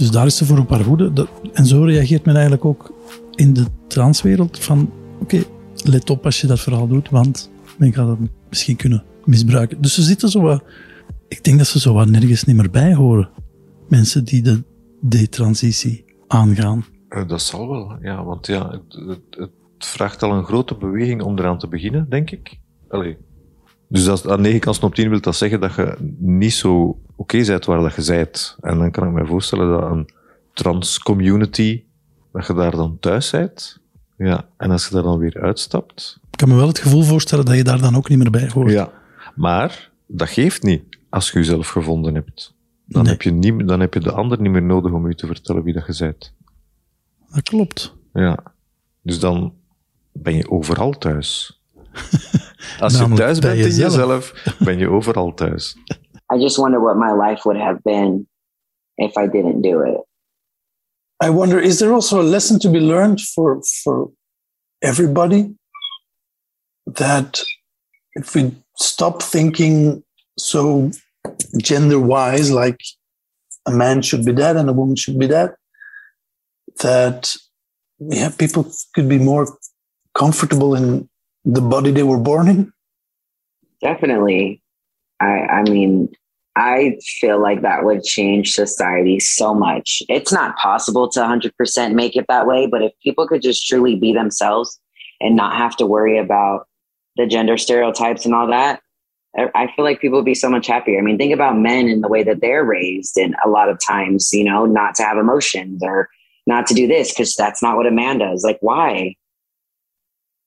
Dus daar is ze voor haar hoede. Dat- en zo reageert men eigenlijk ook in de transwereld van, oké, let op als je dat verhaal doet, want men gaat dat misschien kunnen misbruiken. Dus ze zitten zo wat, ik denk dat ze zo wat nergens niet meer bij horen. Mensen die de detransitie aangaan. Eh, dat zal wel, ja. Want ja, het, vraagt al een grote beweging om eraan te beginnen, denk ik. Allee. Dus als, aan 9 kansen op 10 wil dat zeggen dat je niet zo oké bent waar dat je zijt. En dan kan ik me voorstellen dat een trans community, dat je daar dan thuis bent. Ja, en als je daar dan weer uitstapt. Ik kan me wel het gevoel voorstellen dat je daar dan ook niet meer bij hoort. Ja. Maar dat geeft niet als je jezelf gevonden hebt. Dan, Nee. heb je niet, dan heb je de ander niet meer nodig om je te vertellen wie dat je bent. Dat klopt. Ja. Dus dan ben je overal thuis. [LAUGHS] Als je thuis bij bent in jezelf, ben je overal thuis. [LAUGHS] I just wonder what my life would have been if I didn't do it. I wonder, is there also a lesson to be learned for, for everybody? That if we stop thinking so gender wise, like a man should be that and a woman should be that, that yeah, people could be more comfortable in the body they were born in. Definitely. I I mean, I feel like that would change society so much. It's not possible to 100% make it that way, but if people could just truly be themselves and not have to worry about the gender stereotypes and all that, I feel like people would be so much happier. I mean, think about men and the way that they're raised, and a lot of times, you know, not to have emotions or not to do this because that's not what a man does. Like, why?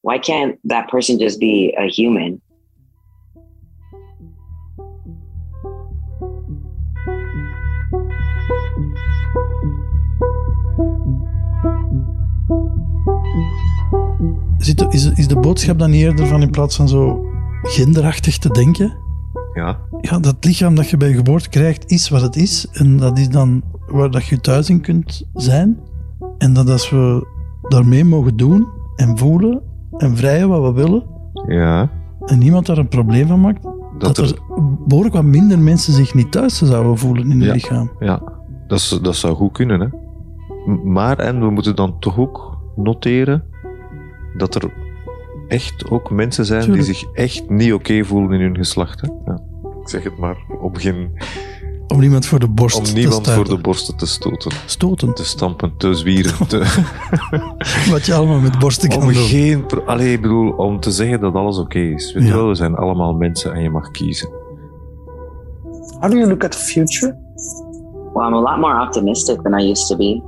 Why can't that person just be a human? Zit, is, is de boodschap dan niet eerder van in plaats van zo genderachtig te denken? Ja, Ja, dat lichaam dat je bij je geboorte krijgt, is wat het is. En dat is dan waar dat je thuis in kunt zijn. En dat als we daarmee mogen doen en voelen en vrijen wat we willen, ja. en niemand daar een probleem van maakt, dat, Dat er, er behoorlijk wat minder mensen zich niet thuis zouden voelen in hun Ja. lichaam. ja, dat, dat zou goed kunnen, hè. Maar, en we moeten dan toch ook noteren dat er echt ook mensen zijn Tuurlijk. die zich echt niet oké voelen in hun geslacht. Hè? Ja. Ik zeg het maar, om, geen, Om niemand voor de borst om te niemand voor de borsten te stoten, Stoten. te stampen, te zwieren. Te, [LAUGHS] Wat je allemaal met borsten kan om doen. geen, allee, ik bedoel, om te zeggen dat alles oké is. Weet je Ja. wel, we zijn allemaal mensen en je mag kiezen. How do you look at the future? Well, I'm a lot more optimistic than I used to be.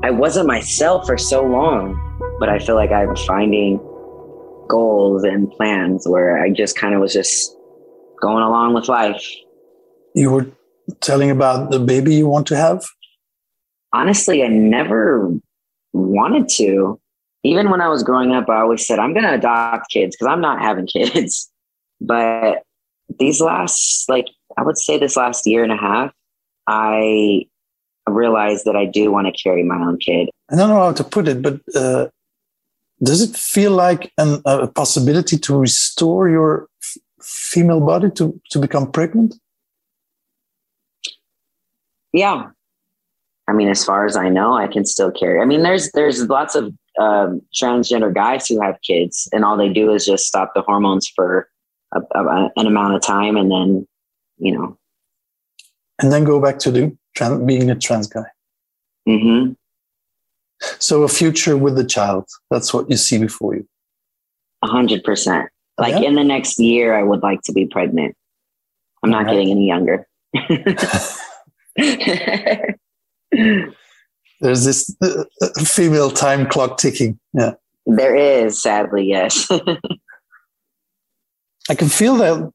I wasn't myself for so long, but I feel like I'm finding goals and plans where I just kind of was just going along with life. You were telling about the baby you want to have. Honestly, I never wanted to. Even when I was growing up, I always said, I'm going to adopt kids because I'm not having [LAUGHS] kids. But these last, like, I would say this last year and a half, I realized that I do want to carry my own kid. I don't know how to put it, but uh, does it feel like an, a possibility to restore your female body to, to become pregnant? Yeah. I mean, as far as I know, I can still carry. I mean, there's there's lots of um, transgender guys who have kids, and all they do is just stop the hormones for a, a, an amount of time, and then, you know, And then go back to the tran- being a trans guy. hmm So a future with the child. That's what you see before you. a hundred percent. Like Yeah. in the next year, I would like to be pregnant. I'm not Alright. getting any younger. [LAUGHS] There's this uh, uh, female time clock ticking. Yeah. there is, sadly, yes. [LAUGHS] I can feel that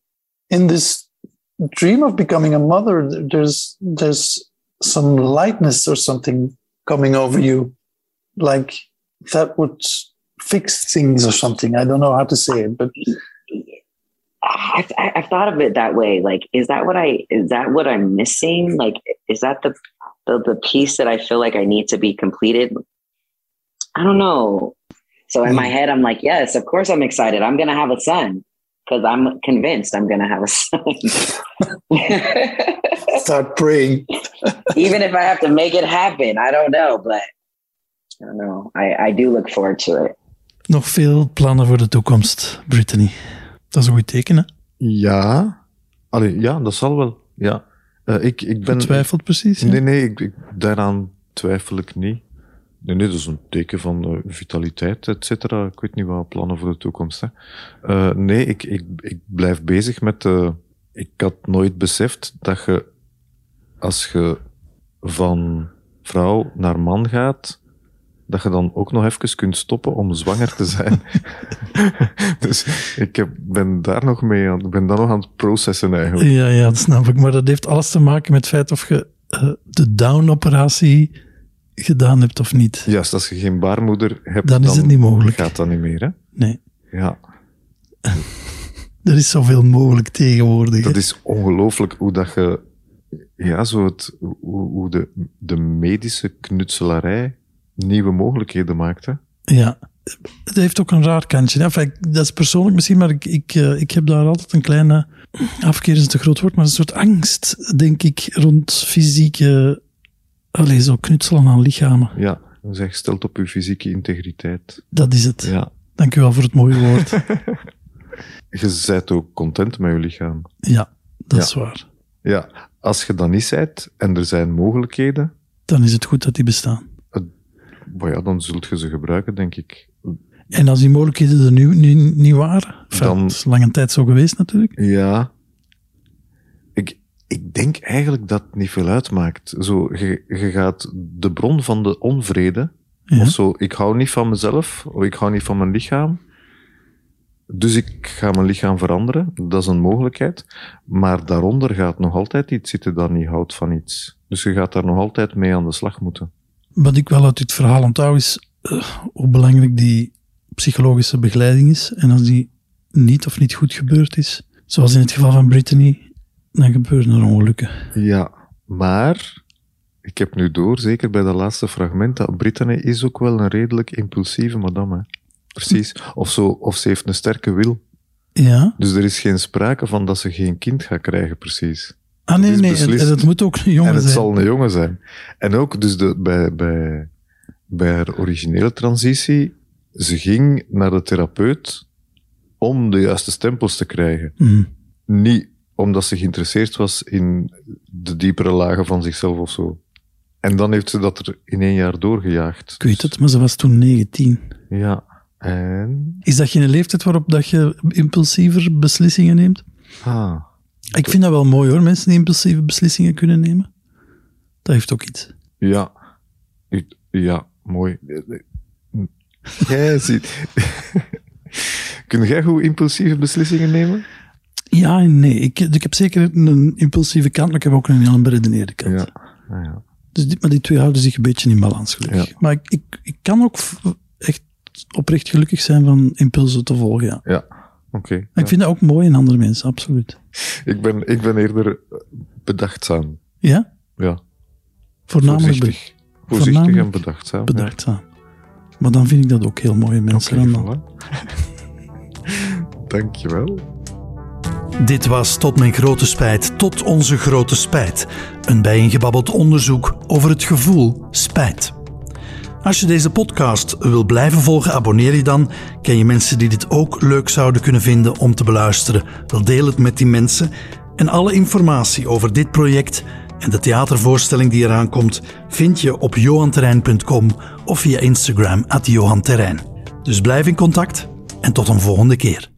in this dream of becoming a mother, there's there's some lightness or something coming over you, like that would fix things or something. I don't know how to say it, but I've, I've thought of it that way. Like, is that what I, is that what I'm missing? Like, is that the, the, the piece that I feel like I need to be completed? I don't know. So in my mm. head, I'm like, yes, of course I'm excited. I'm going to have a son because I'm convinced I'm going to have a son. [LAUGHS] start praying. [LAUGHS] Even if I have to make it happen, I don't know, but I don't know. I, I do look forward to it. Nog veel plannen voor de toekomst, Brittany. Dat is een goed teken, hè? Ja, allee, ja, dat zal wel. Ja. Eh, ik, ik ben. Twijfelt precies. hè? Nee, nee, ik, ik- daaraan twijfel ik niet. Nee, nee, dat is een teken van eh, vitaliteit, et cetera. Ik weet niet wat plannen voor de toekomst. Hè. Eh, nee, ik, ik, ik blijf bezig met de... Ik had nooit beseft dat je, als je van vrouw naar man gaat, dat je dan ook nog even kunt stoppen om zwanger te zijn. [LAUGHS] [LAUGHS] dus ik heb, ben daar nog mee aan, ik ben daar nog aan het processen eigenlijk. Ja, ja, dat snap ik. Maar dat heeft alles te maken met het feit of je de down-operatie gedaan hebt of niet. Juist, als je geen baarmoeder hebt, Dan is het niet mogelijk. gaat dat niet meer, hè? Nee. Ja, [LAUGHS] Er is zoveel mogelijk tegenwoordig. hè. dat is ongelooflijk hoe dat je, ja, zo het, hoe, hoe de, de medische knutselarij nieuwe mogelijkheden maakt, hè? Ja. Het heeft ook een raar kantje. hè. Enfin, ik- dat is persoonlijk misschien, maar ik, ik, eh, ik heb daar altijd een kleine... Afkeer is een te groot woord, maar een soort angst, denk ik, rond fysieke... Allee, zo knutselen aan lichamen. Ja, dat is gesteld op je fysieke integriteit. Dat is het. Ja. Dank u wel voor het mooie woord. [LAUGHS] Je bent ook content met je lichaam. ja, dat Ja. is waar. Ja, als je dat niet bent en er zijn mogelijkheden, Dan is het goed dat die bestaan. maar ja, dan zult je ze gebruiken, denk ik. En als die mogelijkheden er nu, nu niet waren, enfin, Dan- het is lange tijd zo geweest natuurlijk. Ja. Ik, denk eigenlijk dat het niet veel uitmaakt. Zo, je, je gaat de bron van de onvrede, Ja. of zo, ik hou niet van mezelf, of ik hou niet van mijn lichaam, dus ik ga mijn lichaam veranderen. Dat is een mogelijkheid. Maar daaronder gaat nog altijd iets zitten dat niet houdt van iets. Dus je gaat daar nog altijd mee aan de slag moeten. Wat ik wel uit dit verhaal onthoud is, eh, hoe belangrijk die psychologische begeleiding is. En als die niet of niet goed gebeurd is, zoals in het geval van Brittany, dan gebeuren er ongelukken. Ja, maar ik heb nu door, zeker bij dat laatste fragment, dat Brittany is ook wel een redelijk impulsieve madame. hè. Precies. Of, zo, of ze heeft een sterke wil. Ja? Dus er is geen sprake van dat ze geen kind gaat krijgen, precies. Ah nee, nee, het, het moet ook een jongen en het zijn. zal een jongen zijn. En ook dus de, bij, bij, bij haar originele transitie, ze ging naar de therapeut om de juiste stempels te krijgen. Hm. Niet omdat ze geïnteresseerd was in de diepere lagen van zichzelf of zo. En dan heeft ze dat er in één jaar doorgejaagd. Ik weet het, maar ze was toen 19. Ja. En... Is dat geen leeftijd waarop dat je impulsiever beslissingen neemt? Ah. Ik vind dat wel mooi hoor, mensen die impulsieve beslissingen kunnen nemen. Dat heeft ook iets. Ja. Ik- Ja, mooi. Jij ziet... [LAUGHS] Kun jij goed impulsieve beslissingen nemen? Ja en nee. Ik, ik heb zeker een impulsieve kant, maar ik heb ook een heel beredeneerde kant. Ja. Ah, ja. Dus die, maar die twee houden zich een beetje in balans, gelukkig. Ja. Maar ik, ik, ik kan ook echt oprecht gelukkig zijn van impulsen te volgen, ja. Ja. Oké. Ik vind dat ook mooi in andere mensen, absoluut. Ik ben, ik ben eerder bedachtzaam. Ja? Ja. Voornamelijk Voorzichtig. Voorzichtig en bedachtzaam. bedachtzaam. Maar dan vind ik dat ook heel mooie Ja. mensen. Dan. voilà. [LAUGHS] Dankjewel. Dit was tot mijn grote spijt, tot onze grote spijt. Een bijeengebabbeld onderzoek over het gevoel spijt. Als je deze podcast wil blijven volgen, abonneer je dan. Ken je mensen die dit ook leuk zouden kunnen vinden om te beluisteren? Wel deel het met die mensen. En alle informatie over dit project en de theatervoorstelling die eraan komt, vind je op johanterrein.com of via Instagram at johanterrein. Dus blijf in contact en tot een volgende keer.